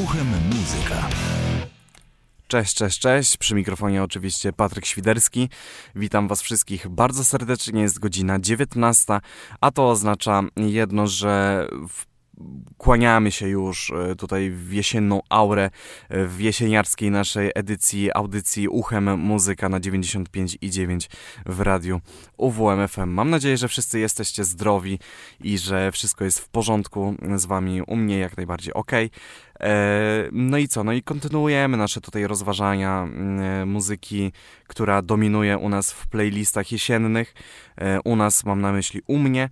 Uchem muzyka. Cześć, cześć, cześć. Przy mikrofonie oczywiście Patryk Świderski. Witam Was wszystkich bardzo serdecznie. Jest godzina 19, a to oznacza jedno, że w kłaniamy się już e, tutaj w jesienną aurę, e, w jesieniarskiej naszej edycji, audycji Uchem Muzyka na 95,9 w radiu UWMFM. Mam nadzieję, że wszyscy jesteście zdrowi i że wszystko jest w porządku z Wami, u mnie jak najbardziej ok. E, no i co? No i kontynuujemy nasze tutaj rozważania muzyki, która dominuje u nas w playlistach jesiennych. U nas mam na myśli u mnie.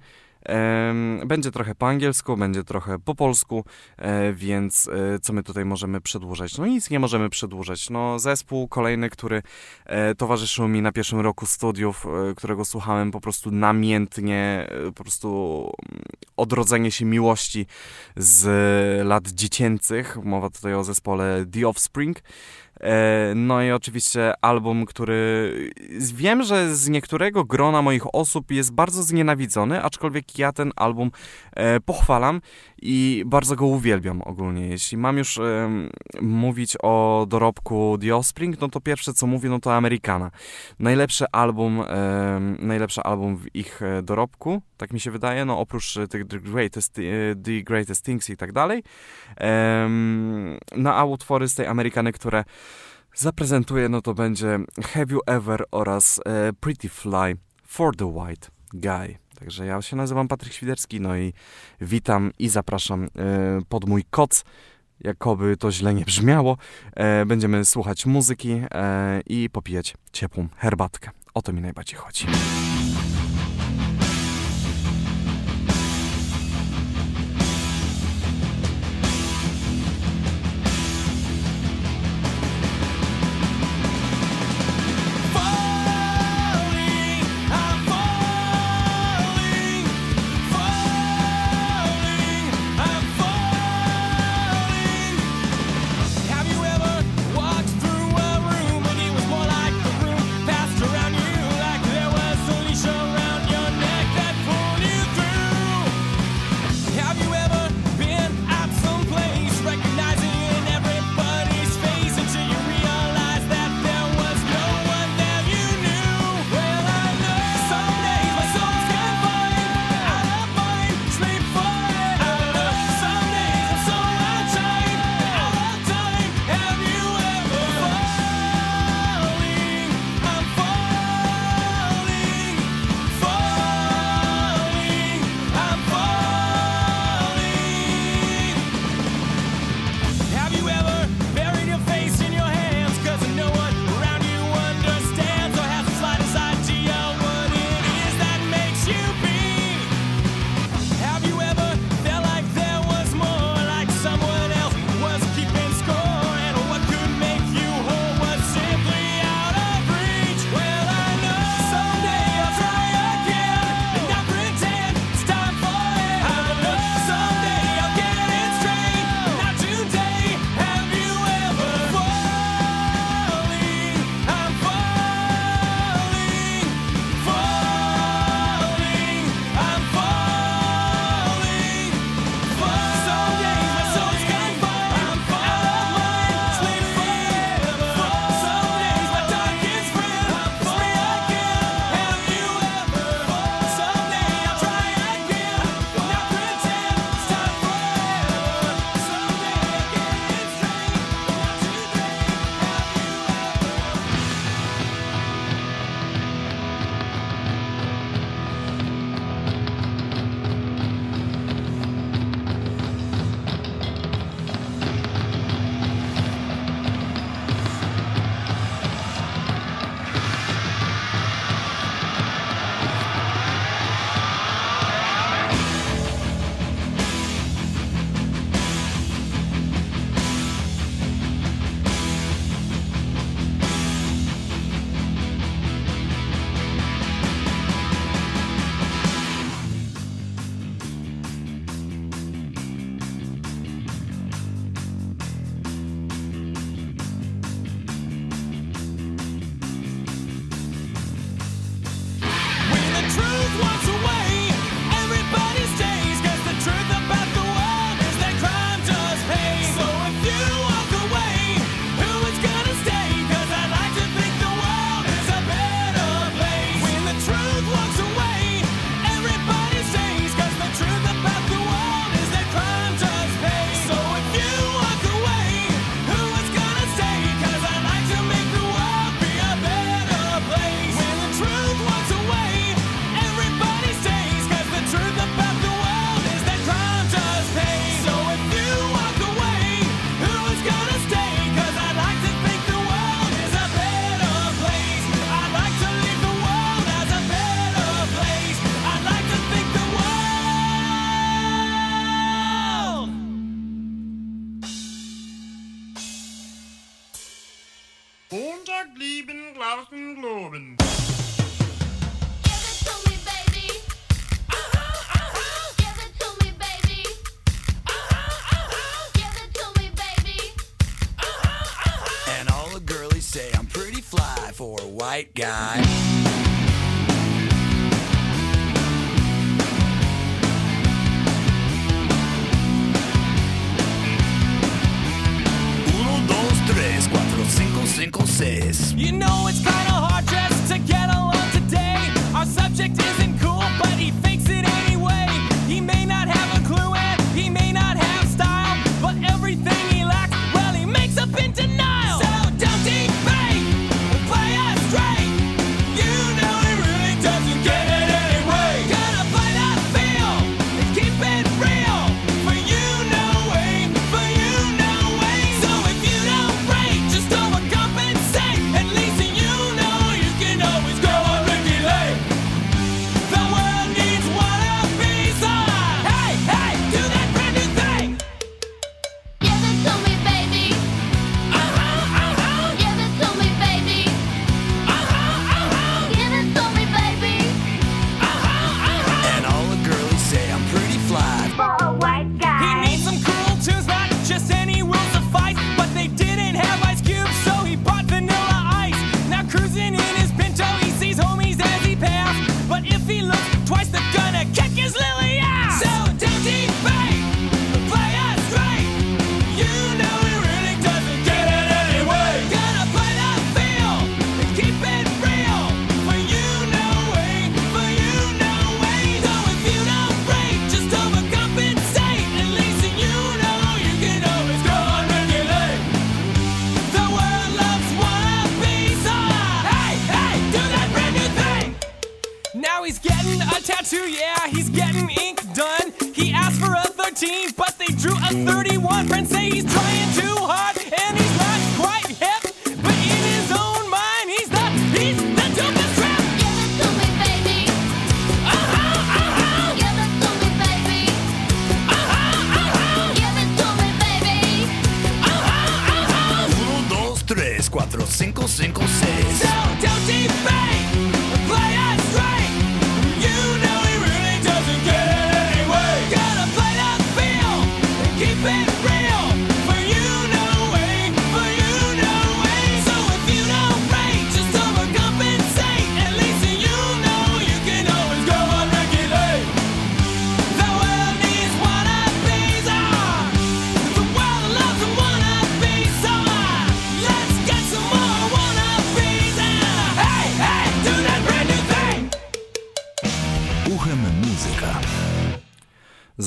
Będzie trochę po angielsku, będzie trochę po polsku, e, więc e, co my tutaj możemy przedłużać? No nic nie możemy przedłużać. No zespół kolejny, który e, towarzyszył mi na pierwszym roku studiów, którego słuchałem po prostu namiętnie, po prostu mm, odrodzenie się miłości z lat dziecięcych. Mowa tutaj o zespole The Offspring. E, no i oczywiście album, który wiem, że z niektórego grona moich osób jest bardzo znienawidzony, aczkolwiek ja ten album e, pochwalam i bardzo go uwielbiam ogólnie. Jeśli mam już e, mówić o dorobku The Offspring, no to pierwsze co mówię, no to Amerykana. Najlepszy album, najlepszy album w ich dorobku, tak mi się wydaje, no oprócz tych The Greatest, The Greatest Things i tak dalej. No a utwory z tej Amerykany, które zaprezentuję, no to będzie Have You Ever oraz e, Pretty Fly for the White Guy. Także ja się nazywam Patryk Świderski, no i witam i zapraszam e, pod mój koc. Jakoby to źle nie brzmiało, e, będziemy słuchać muzyki e, i popijać ciepłą herbatkę. O to mi najbardziej chodzi.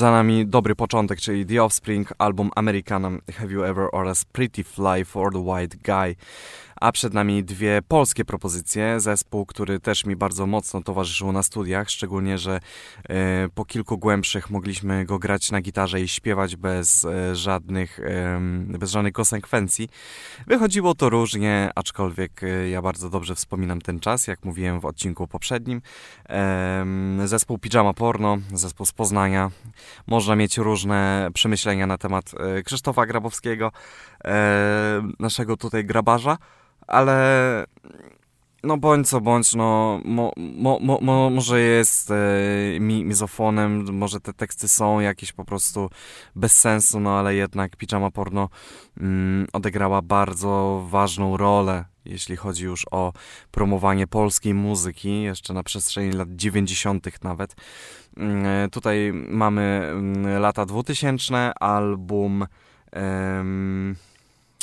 Za nami dobry początek, czyli The Offspring, album Americanum Have You Ever oraz Pretty Fly for the White Guy. A przed nami dwie polskie propozycje. Zespół, który też mi bardzo mocno towarzyszył na studiach, szczególnie, że e, po kilku głębszych mogliśmy go grać na gitarze i śpiewać bez e, żadnych, bez żadnych konsekwencji. Wychodziło to różnie, aczkolwiek e, ja bardzo dobrze wspominam ten czas, jak mówiłem w odcinku poprzednim. Zespół Pijama Porno, zespół z Poznania. Można mieć różne przemyślenia na temat Krzysztofa Grabowskiego, naszego tutaj grabarza, ale no bądź co bądź, no mo, mo, mo, mo, może jest e, mi, mizofonem, może te teksty są jakieś po prostu bez sensu, no ale jednak Pijama Porno mm, odegrała bardzo ważną rolę, jeśli chodzi już o promowanie polskiej muzyki, jeszcze na przestrzeni lat 90. nawet. Mm, e, Tutaj mamy mm, lata 2000, album. em,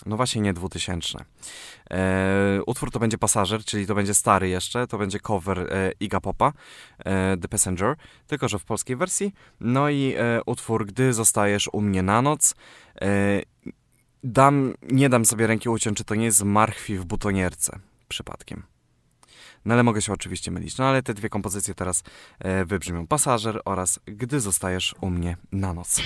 no właśnie nie 2000. E, utwór to będzie Pasażer, czyli to będzie stary jeszcze, to będzie cover e, Iga Popa, e, The Passenger, tylko że w polskiej wersji. No i e, utwór Gdy zostajesz u mnie na noc. E, dam, nie dam sobie ręki uciąć, czy to nie jest marchwi w butonierce przypadkiem. No ale mogę się oczywiście mylić. No ale te dwie kompozycje teraz e, wybrzmią. Pasażer oraz Gdy zostajesz u mnie na noc.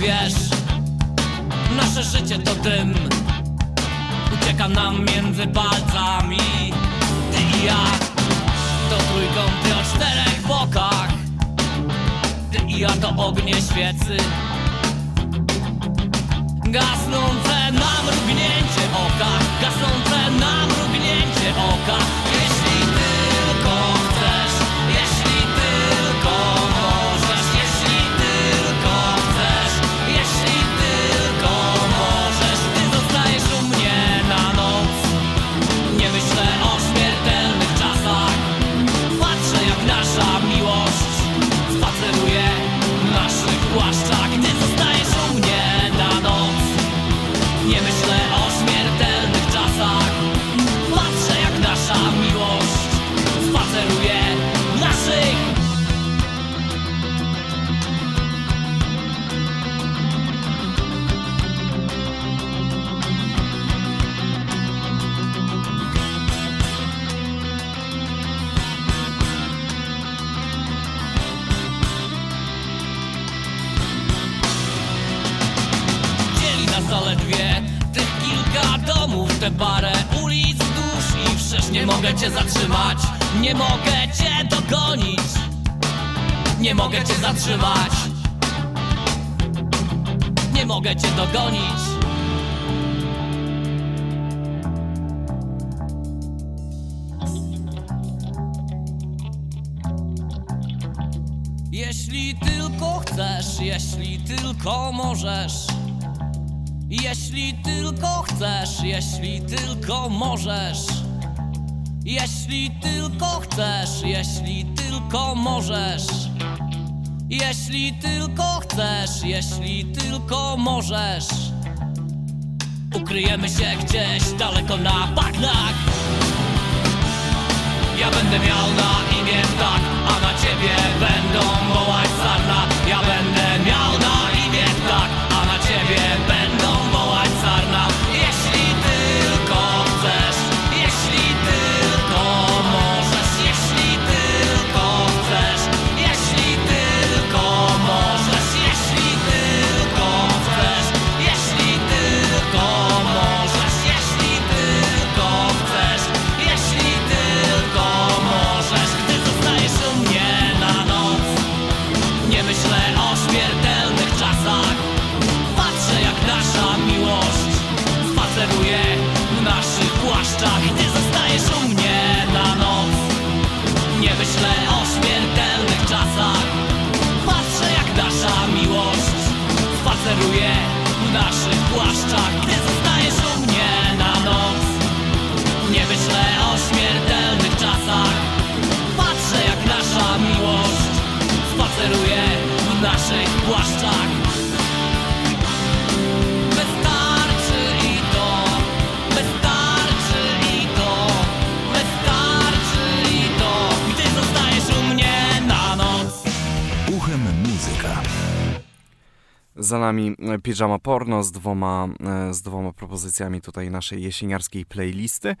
Wiesz Nasze życie to dym. Ucieka nam między palcami. Ty i ja To trójkąty o czterech bokach. Ty i ja to ognie świecy. Gasnące na mrugnięcie oka. Gasnące na mrugnięcie oka zatrzymać, nie mogę cię dogonić, nie mogę cię zatrzymać, nie mogę cię dogonić. Jeśli tylko chcesz, jeśli tylko możesz. Jeśli tylko chcesz, jeśli tylko możesz. Jeśli tylko chcesz, jeśli tylko możesz. Jeśli tylko chcesz, jeśli tylko możesz. Ukryjemy się gdzieś daleko na bagnach. Ja będę miał na imię tak, a na ciebie będą wołać Za nami e, Pijama Porno z dwoma, e, z dwoma propozycjami tutaj naszej jesieniarskiej playlisty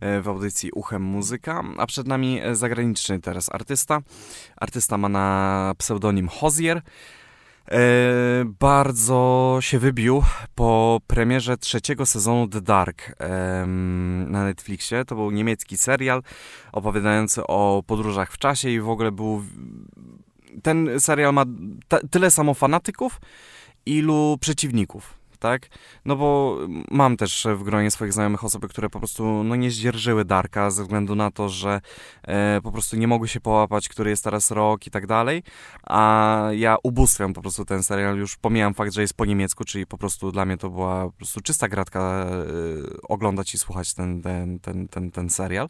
e, w audycji Uchem Muzyka, a przed nami zagraniczny teraz artysta. Artysta ma na pseudonim Hozier. Bardzo się wybił po premierze trzeciego sezonu The Dark na Netflixie. To był niemiecki serial opowiadający o podróżach w czasie i w ogóle był... Ten serial ma tyle samo fanatyków, ilu przeciwników. Tak? No bo mam też w gronie swoich znajomych osoby, które po prostu no, nie zdzierżyły Darka ze względu na to, że e, po prostu nie mogły się połapać, który jest teraz rok i tak dalej, a ja ubóstwiam po prostu ten serial, już pomijam fakt, że jest po niemiecku, czyli po prostu dla mnie to była po prostu czysta gratka e, oglądać i słuchać ten, ten, ten, ten, ten serial.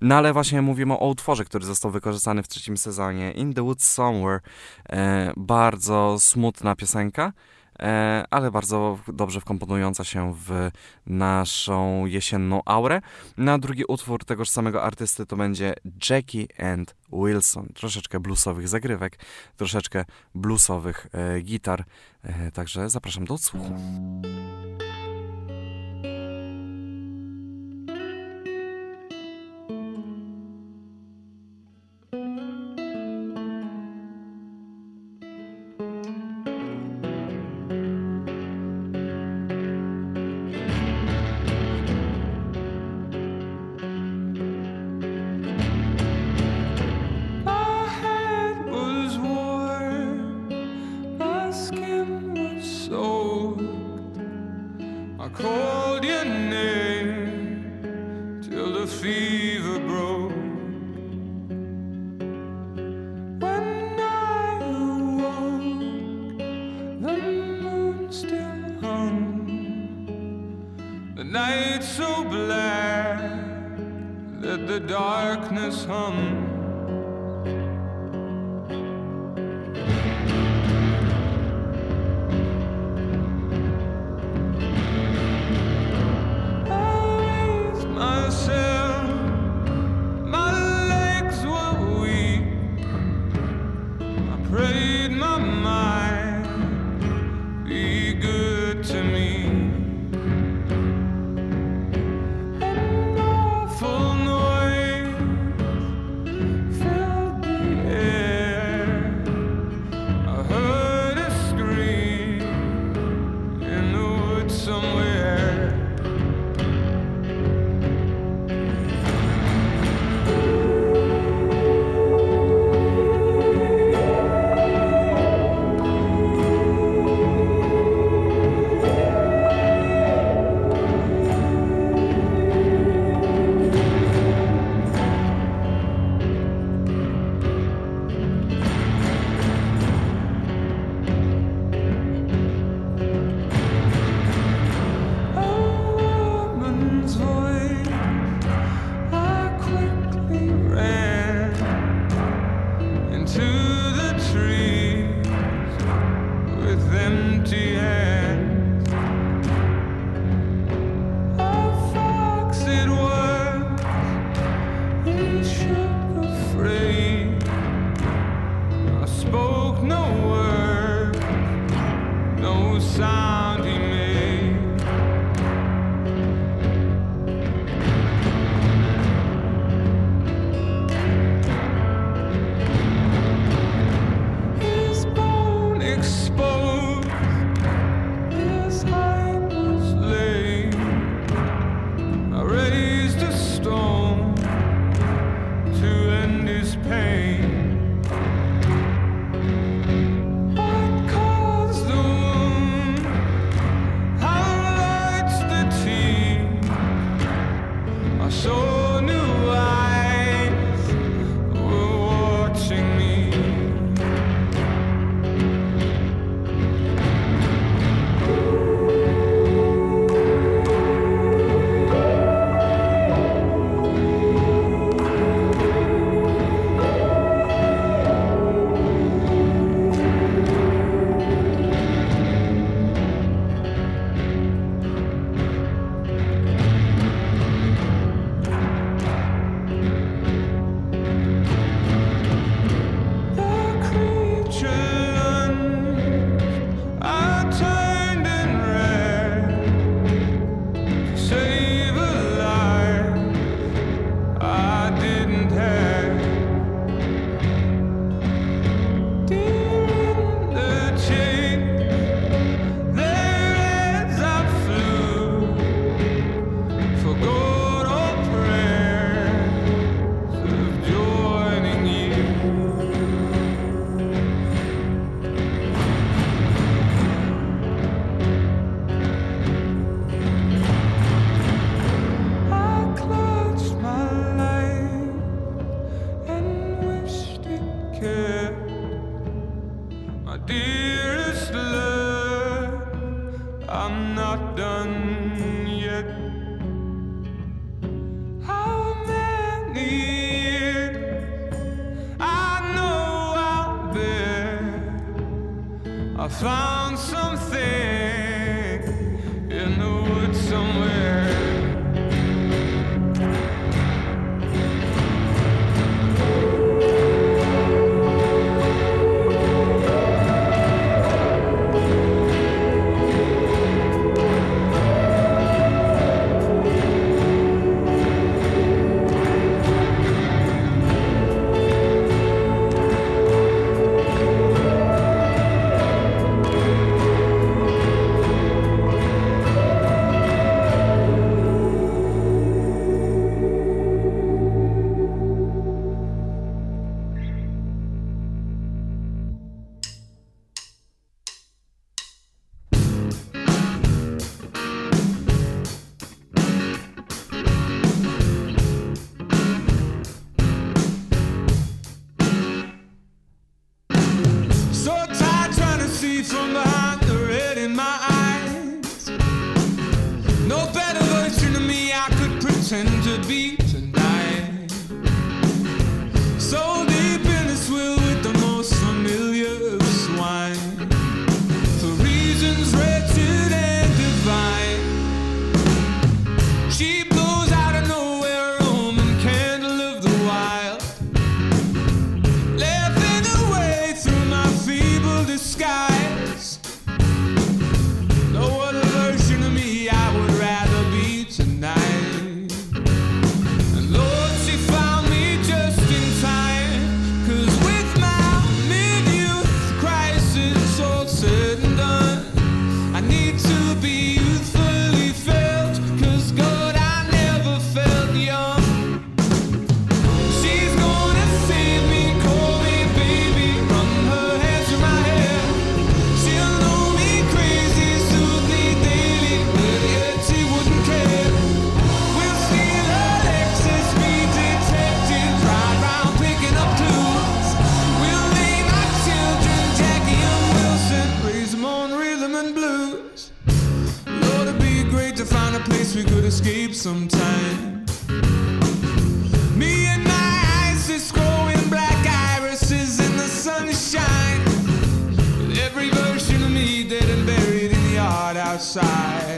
No ale właśnie mówimy o utworze, który został wykorzystany w trzecim sezonie, In the Woods Somewhere. E, bardzo smutna piosenka, ale bardzo dobrze wkomponująca się w naszą jesienną aurę. Na drugi utwór tegoż samego artysty to będzie Jackie and Wilson. Troszeczkę bluesowych zagrywek, troszeczkę bluesowych e, gitar. E, także zapraszam do odsłuchu. Night so black that the darkness hum. dearest love, I'm not done yet. How many years I know out there I found something. escape sometime. Me and my ISIS growing black irises in the sunshine. Every version of me dead and buried in the yard outside.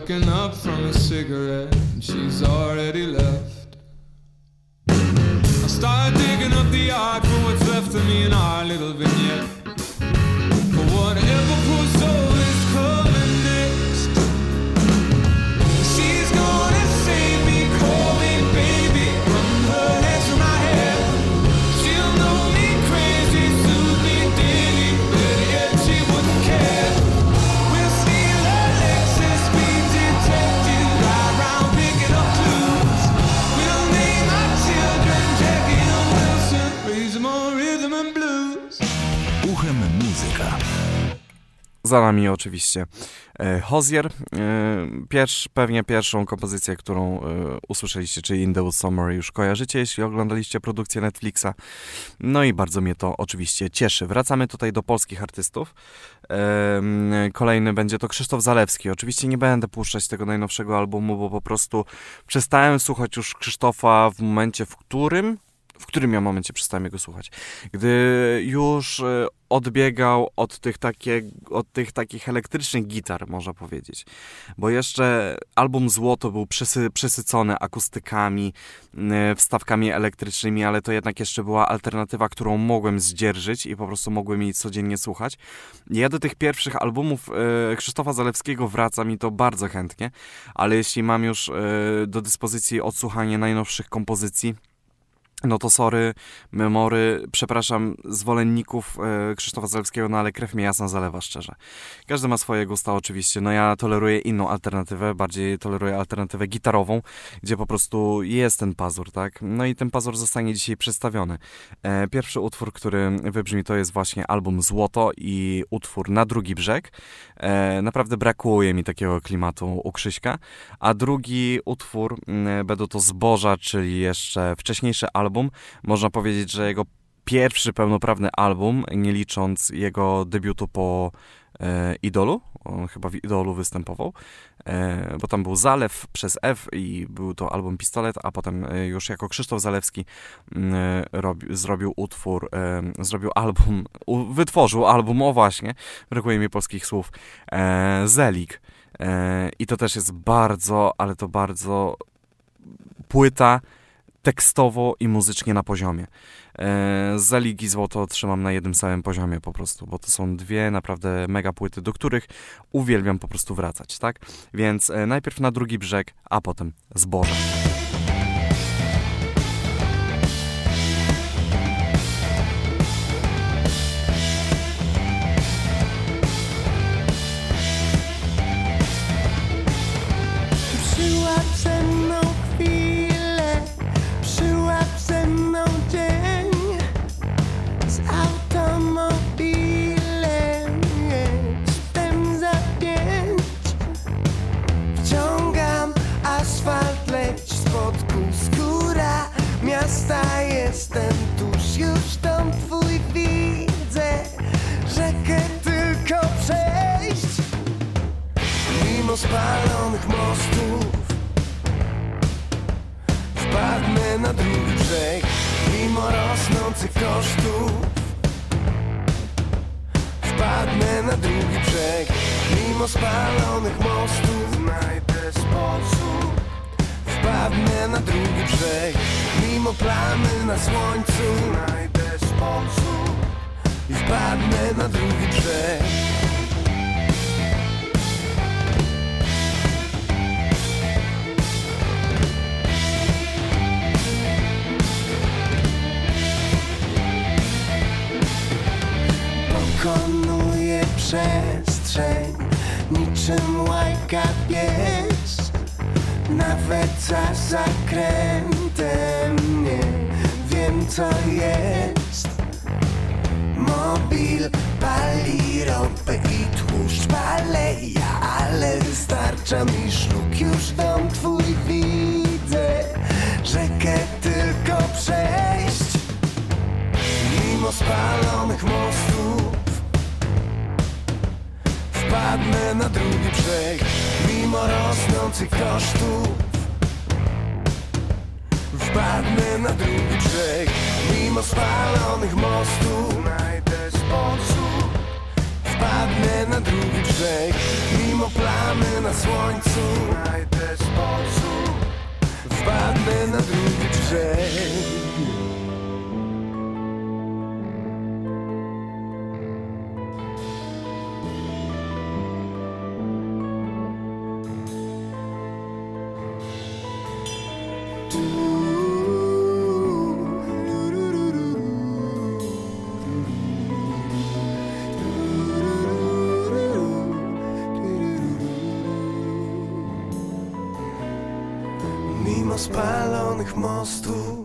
looking up from a cigarette, and she's already left. I start digging up the yard for what's left of me in our little vineyard. za nami oczywiście e, Hozier. E, Pierwsz, pewnie pierwszą kompozycję, którą e, usłyszeliście, czyli In the Summer już kojarzycie, jeśli oglądaliście produkcję Netflixa. No i bardzo mnie to oczywiście cieszy. Wracamy tutaj do polskich artystów. Kolejny będzie to Krzysztof Zalewski. Oczywiście nie będę puszczać tego najnowszego albumu, bo po prostu przestałem słuchać już Krzysztofa w momencie, w którym w którym ja momencie przestałem jego słuchać. Gdy już e, odbiegał od tych, takie, od tych takich elektrycznych gitar, można powiedzieć. Bo jeszcze album Złoto był przesy, przesycony akustykami, e, wstawkami elektrycznymi, ale to jednak jeszcze była alternatywa, którą mogłem zdzierżyć i po prostu mogłem jej codziennie słuchać. Ja do tych pierwszych albumów e, Krzysztofa Zalewskiego wracam i to bardzo chętnie, ale jeśli mam już do dyspozycji odsłuchanie najnowszych kompozycji, no to sorry, memory, przepraszam zwolenników e, Krzysztofa Zalewskiego, no ale krew mnie jasna zalewa, szczerze. Każdy ma swoje gusta oczywiście, no ja toleruję inną alternatywę, bardziej toleruję alternatywę gitarową, gdzie po prostu jest ten pazur, tak? No i ten pazur zostanie dzisiaj przedstawiony. E, pierwszy utwór, który wybrzmi, to jest właśnie album Złoto i utwór Na drugi brzeg. E, naprawdę brakuje mi takiego klimatu u Krzyśka. A drugi utwór mm, będą to Zboża, czyli jeszcze wcześniejszy album. Można powiedzieć, że jego pierwszy pełnoprawny album, nie licząc jego debiutu po e, Idolu. On chyba w Idolu występował, e, bo tam był Zalew przez F i był to album Pistolet, a potem e, już jako Krzysztof Zalewski e, robi, zrobił utwór, e, zrobił album, u, wytworzył album, o właśnie, brakuje mi polskich słów, e, Zelig. E, I to też jest bardzo, ale to bardzo płyta tekstowo i muzycznie na poziomie. E, za Ligi Złoto trzymam na jednym samym poziomie po prostu, bo to są dwie naprawdę mega płyty, do których uwielbiam po prostu wracać, tak? Więc e, najpierw na drugi brzeg, a potem zboże. Miasta jestem tuż, już dom twój widzę. Rzekę tylko przejść. Mimo spalonych mostów Wpadnę na drugi brzeg. Mimo rosnących kosztów Wpadnę na drugi brzeg. Mimo spalonych mostów Znajdę sposób Wpadnę na drugi brzeg Mimo plamy na słońcu. Znajdę sposób I wpadnę na drugi brzeg. Pokonuję przestrzeń Niczym łajka pies Nawet za zakrętem Nie wiem co jest. Mobil pali ropę i tłuszcz paleja Ale wystarcza mi szluk. Już dom twój widzę Rzekę tylko przejść. Mimo spalonych mostów Wpadnę na drugi brzeg Mimo rosnących kosztów. Wpadnę na drugi brzeg Mimo spalonych mostów. Znajdę sposób. Wpadnę na drugi brzeg Mimo plamy na słońcu. Znajdę sposób. Wpadnę na drugi brzeg spalonych mostów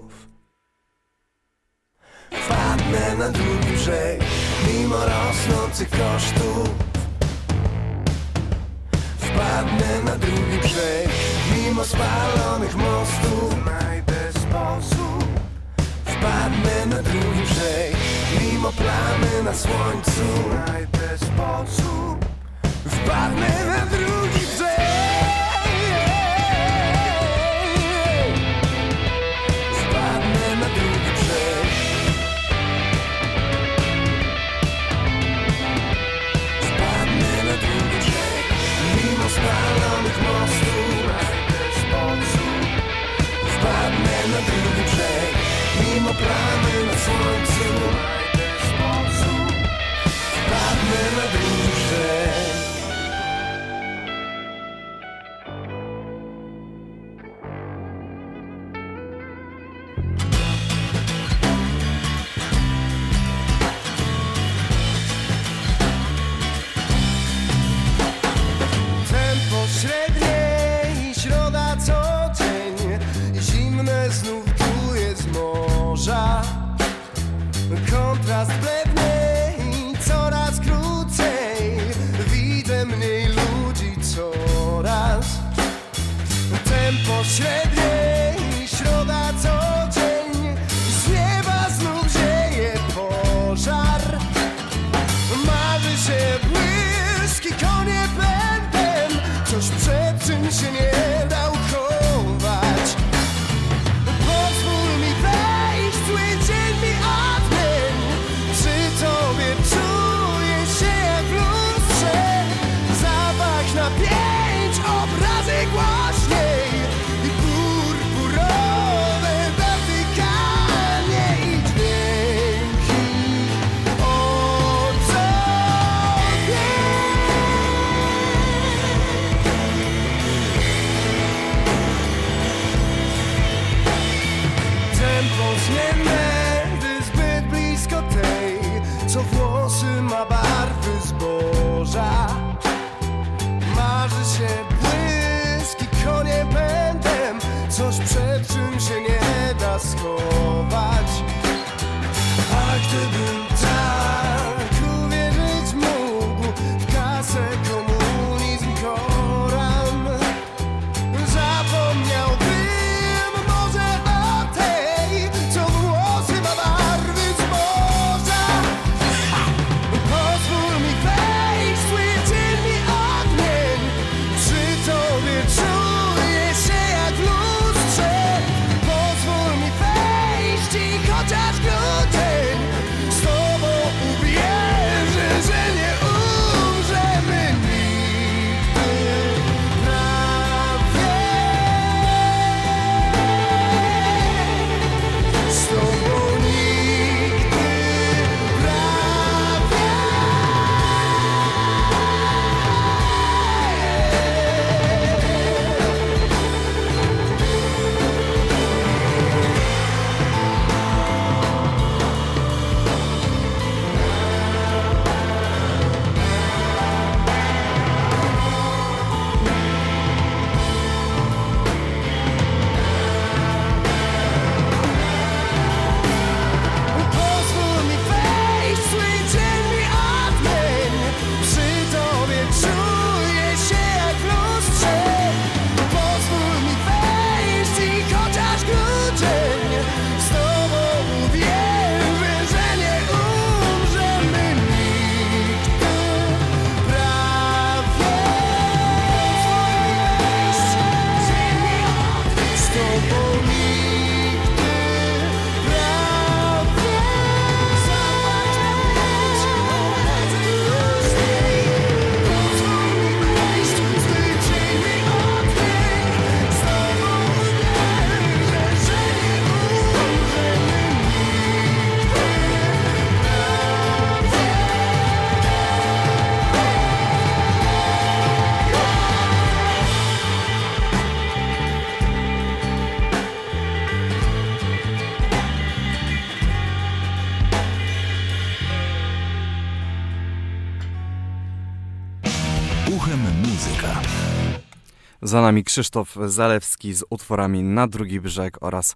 Za nami Krzysztof Zalewski z utworami Na drugi brzeg oraz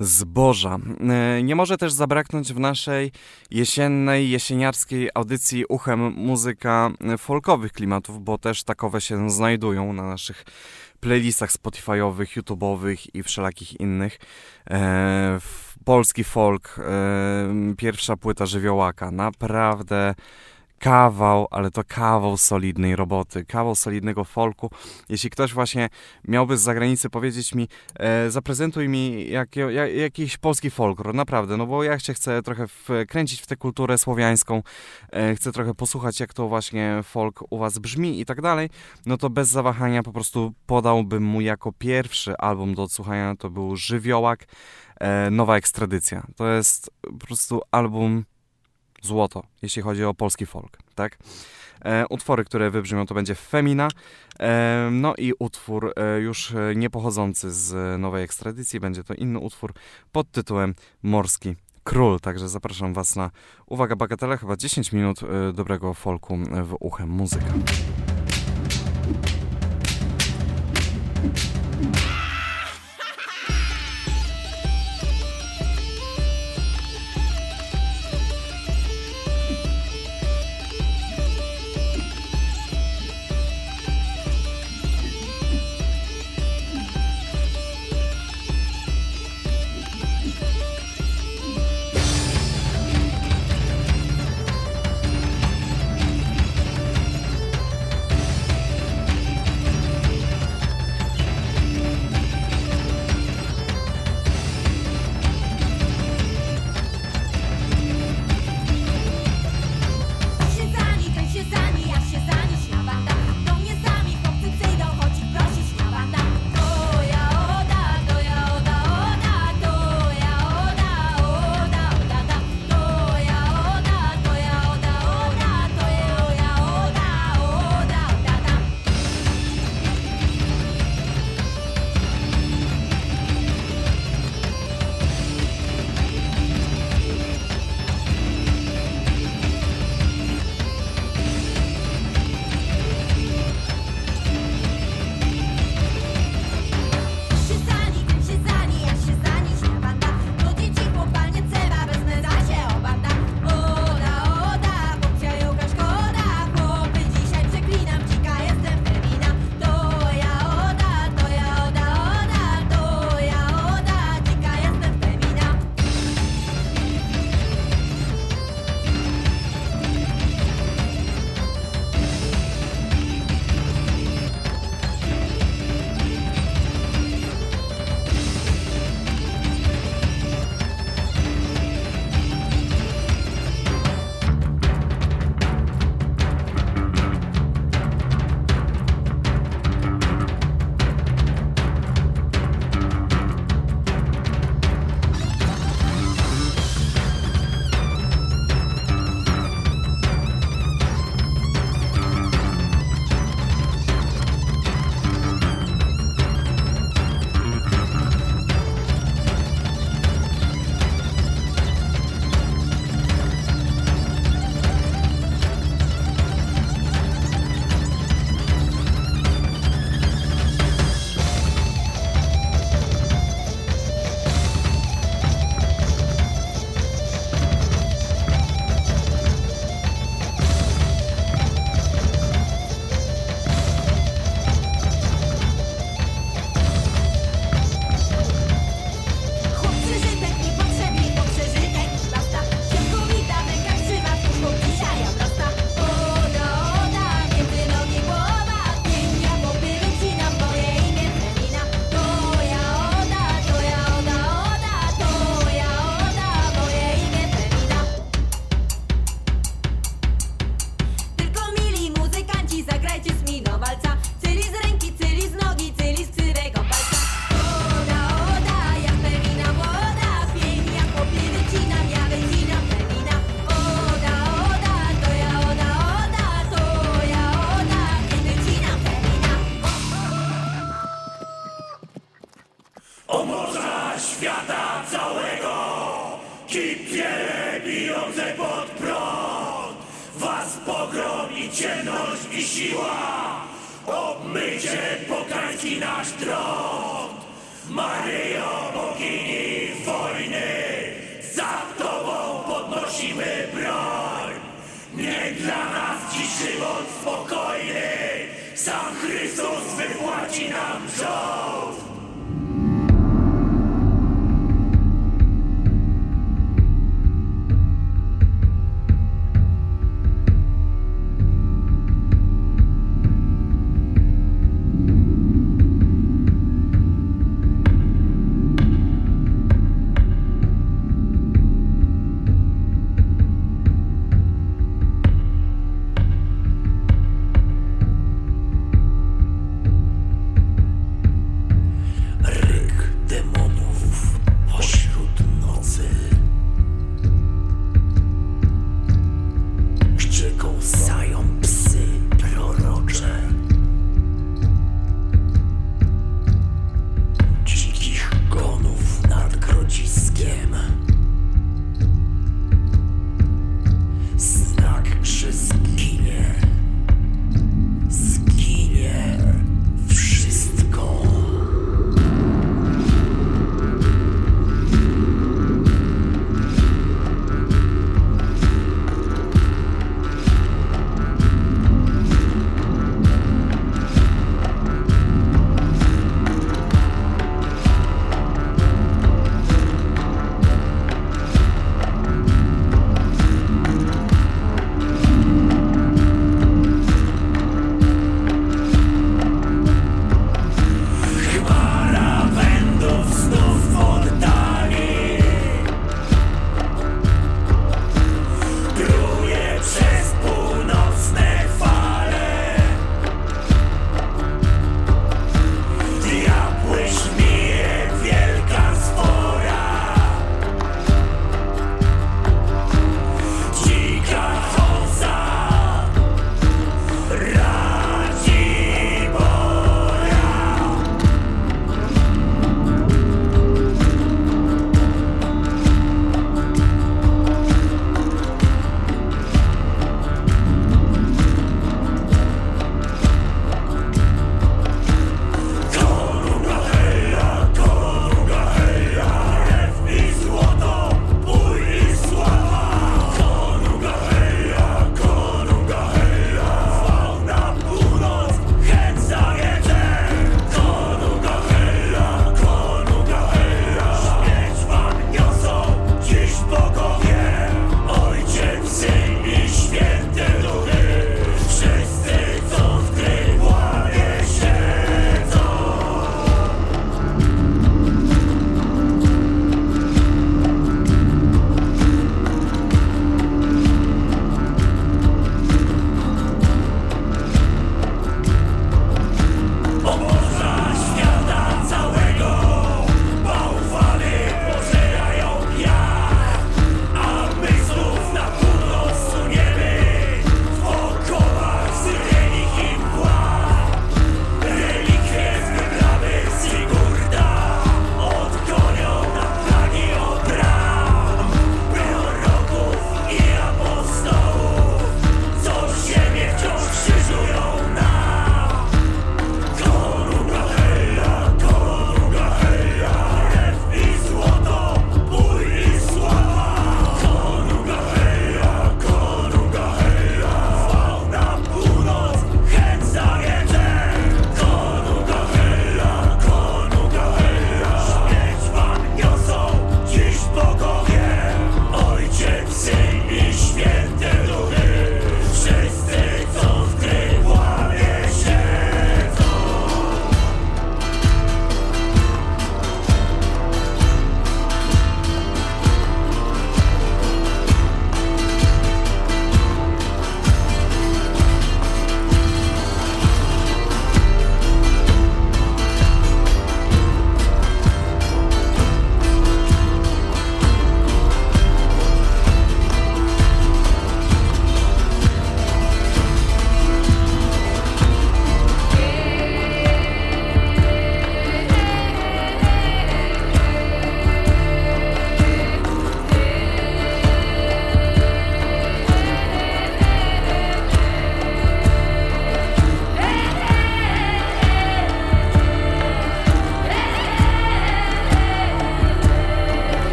Zboża. E, Nie może też zabraknąć w naszej jesiennej, jesieniarskiej audycji uchem muzyka folkowych klimatów, bo też takowe się znajdują na naszych playlistach Spotify'owych, YouTube'owych i wszelakich innych. E, polski folk, e, pierwsza płyta Żywiołaka, naprawdę kawał, ale to kawał solidnej roboty, kawał solidnego folku. Jeśli ktoś właśnie miałby z zagranicy powiedzieć mi, e, zaprezentuj mi jak, jakiś polski folklor, naprawdę, no bo ja się chcę trochę wkręcić w tę kulturę słowiańską, e, chcę trochę posłuchać, jak to właśnie folk u was brzmi i tak dalej, no to bez zawahania po prostu podałbym mu jako pierwszy album do odsłuchania, to był Żywiołak, e, Nowa Ekstradycja. To jest po prostu album złoto, jeśli chodzi o polski folk, tak? E, utwory, które wybrzmią, to będzie Femina, e, no i utwór e, już e, nie pochodzący z nowej ekstradycji, będzie to inny utwór pod tytułem Morski Król, także zapraszam Was na, uwaga, bagatele, chyba 10 minut e, dobrego folku w uchem muzyka.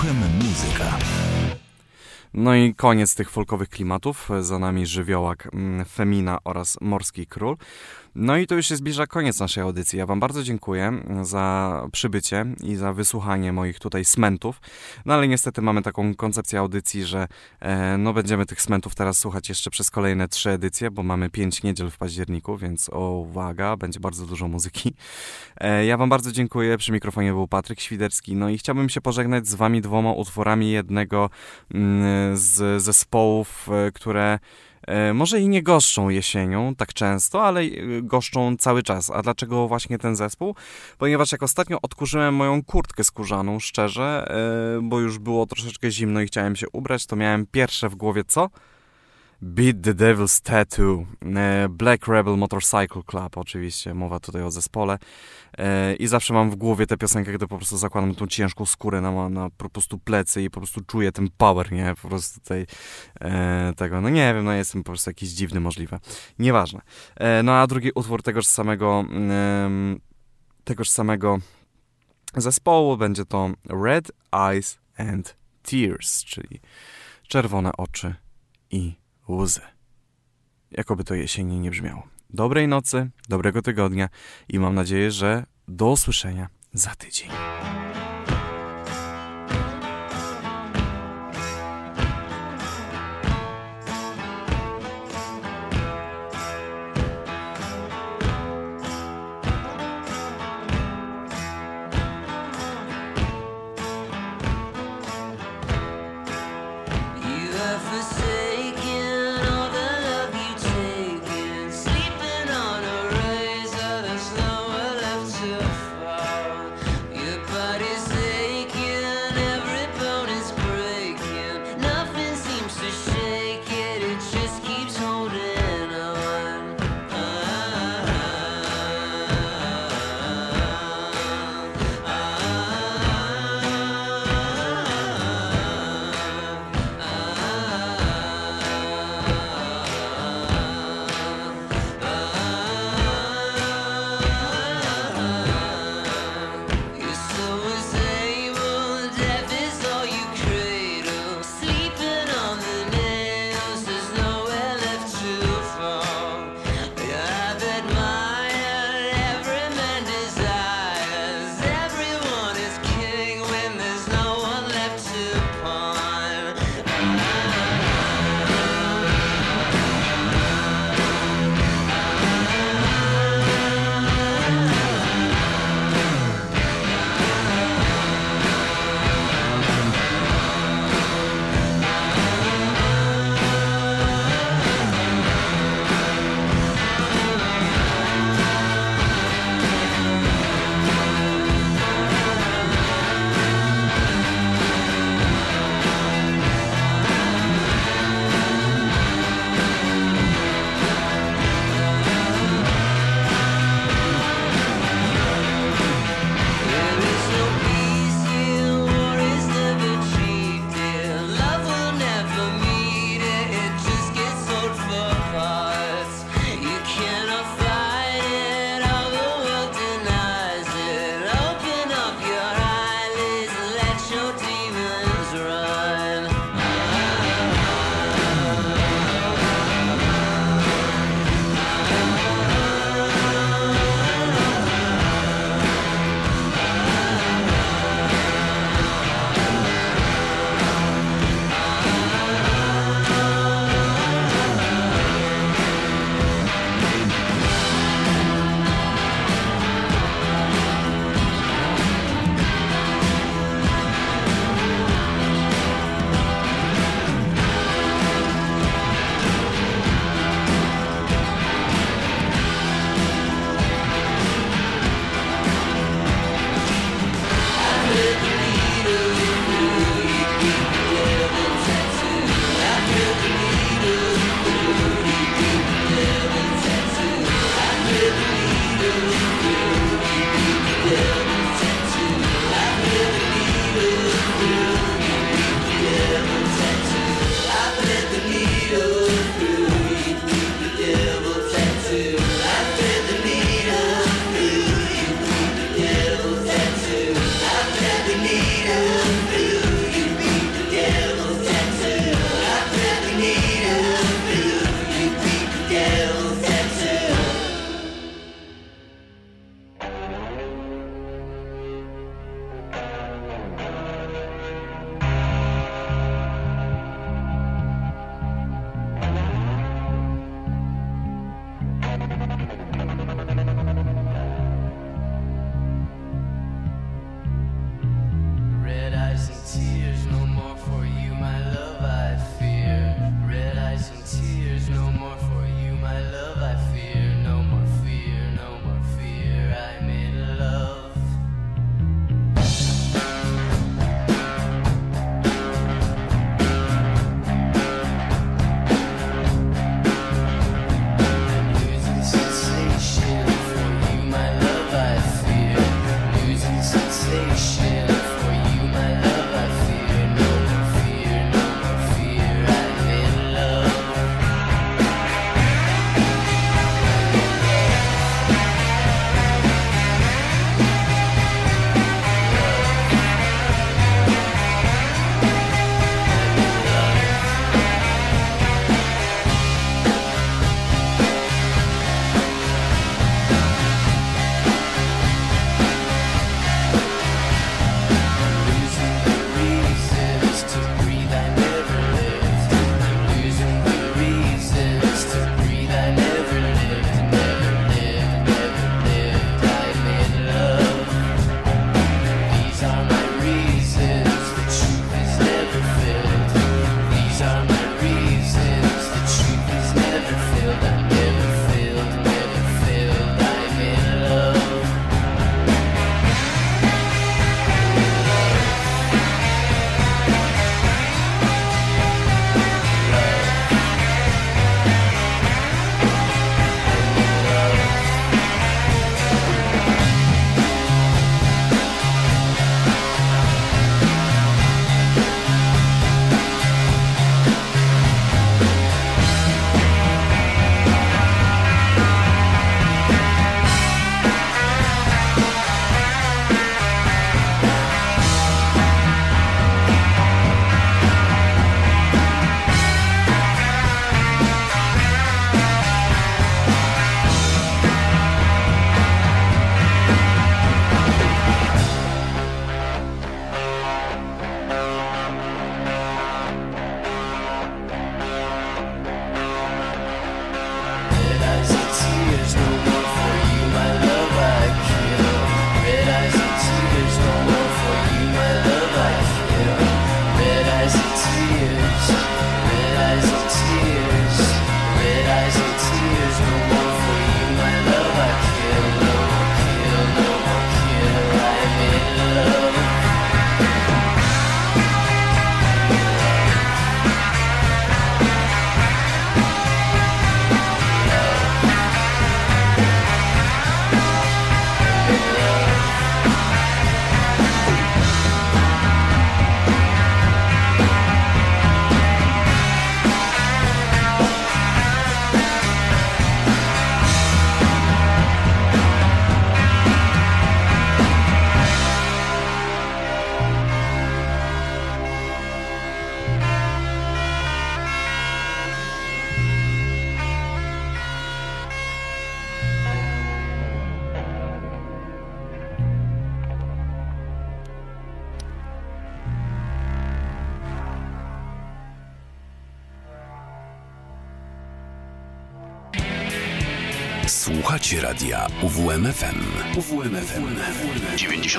Słuchamy muzyka. No i koniec tych folkowych klimatów. Za nami żywiołak mm, Femina oraz Morski Król. No i to już się zbliża koniec naszej audycji. Ja Wam bardzo dziękuję za przybycie i za wysłuchanie moich tutaj smentów. No ale niestety mamy taką koncepcję audycji, że e, no będziemy tych smentów teraz słuchać jeszcze przez kolejne trzy edycje, bo mamy pięć niedziel w październiku, więc o, uwaga, będzie bardzo dużo muzyki. E, ja Wam bardzo dziękuję. Przy mikrofonie był Patryk Świderski. No i chciałbym się pożegnać z Wami dwoma utworami jednego mm, z zespołów, e, które e, może i nie goszczą jesienią tak często, ale e, goszczą cały czas. A dlaczego właśnie ten zespół? Ponieważ jak ostatnio odkurzyłem moją kurtkę skórzaną, szczerze, bo już było troszeczkę zimno i chciałem się ubrać, to miałem pierwsze w głowie co? Beat the Devil's Tattoo, e, Black Rebel Motorcycle Club, oczywiście, mowa tutaj o zespole. E, I zawsze mam w głowie tę piosenkę, gdy po prostu zakładam tą ciężką skórę na, na po prostu plecy i po prostu czuję ten power, nie? Po prostu tutaj e, tego, no nie wiem, no jestem po prostu jakiś dziwny możliwe. Nieważne. No a drugi utwór tegoż samego, tegoż samego zespołu będzie to Red Eyes and Tears, czyli czerwone oczy i łzy. Jakoby to jesiennie nie brzmiało. Dobrej nocy, dobrego tygodnia i mam nadzieję, że do usłyszenia za tydzień.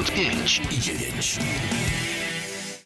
UWMFM. UWMFM 95 i 9.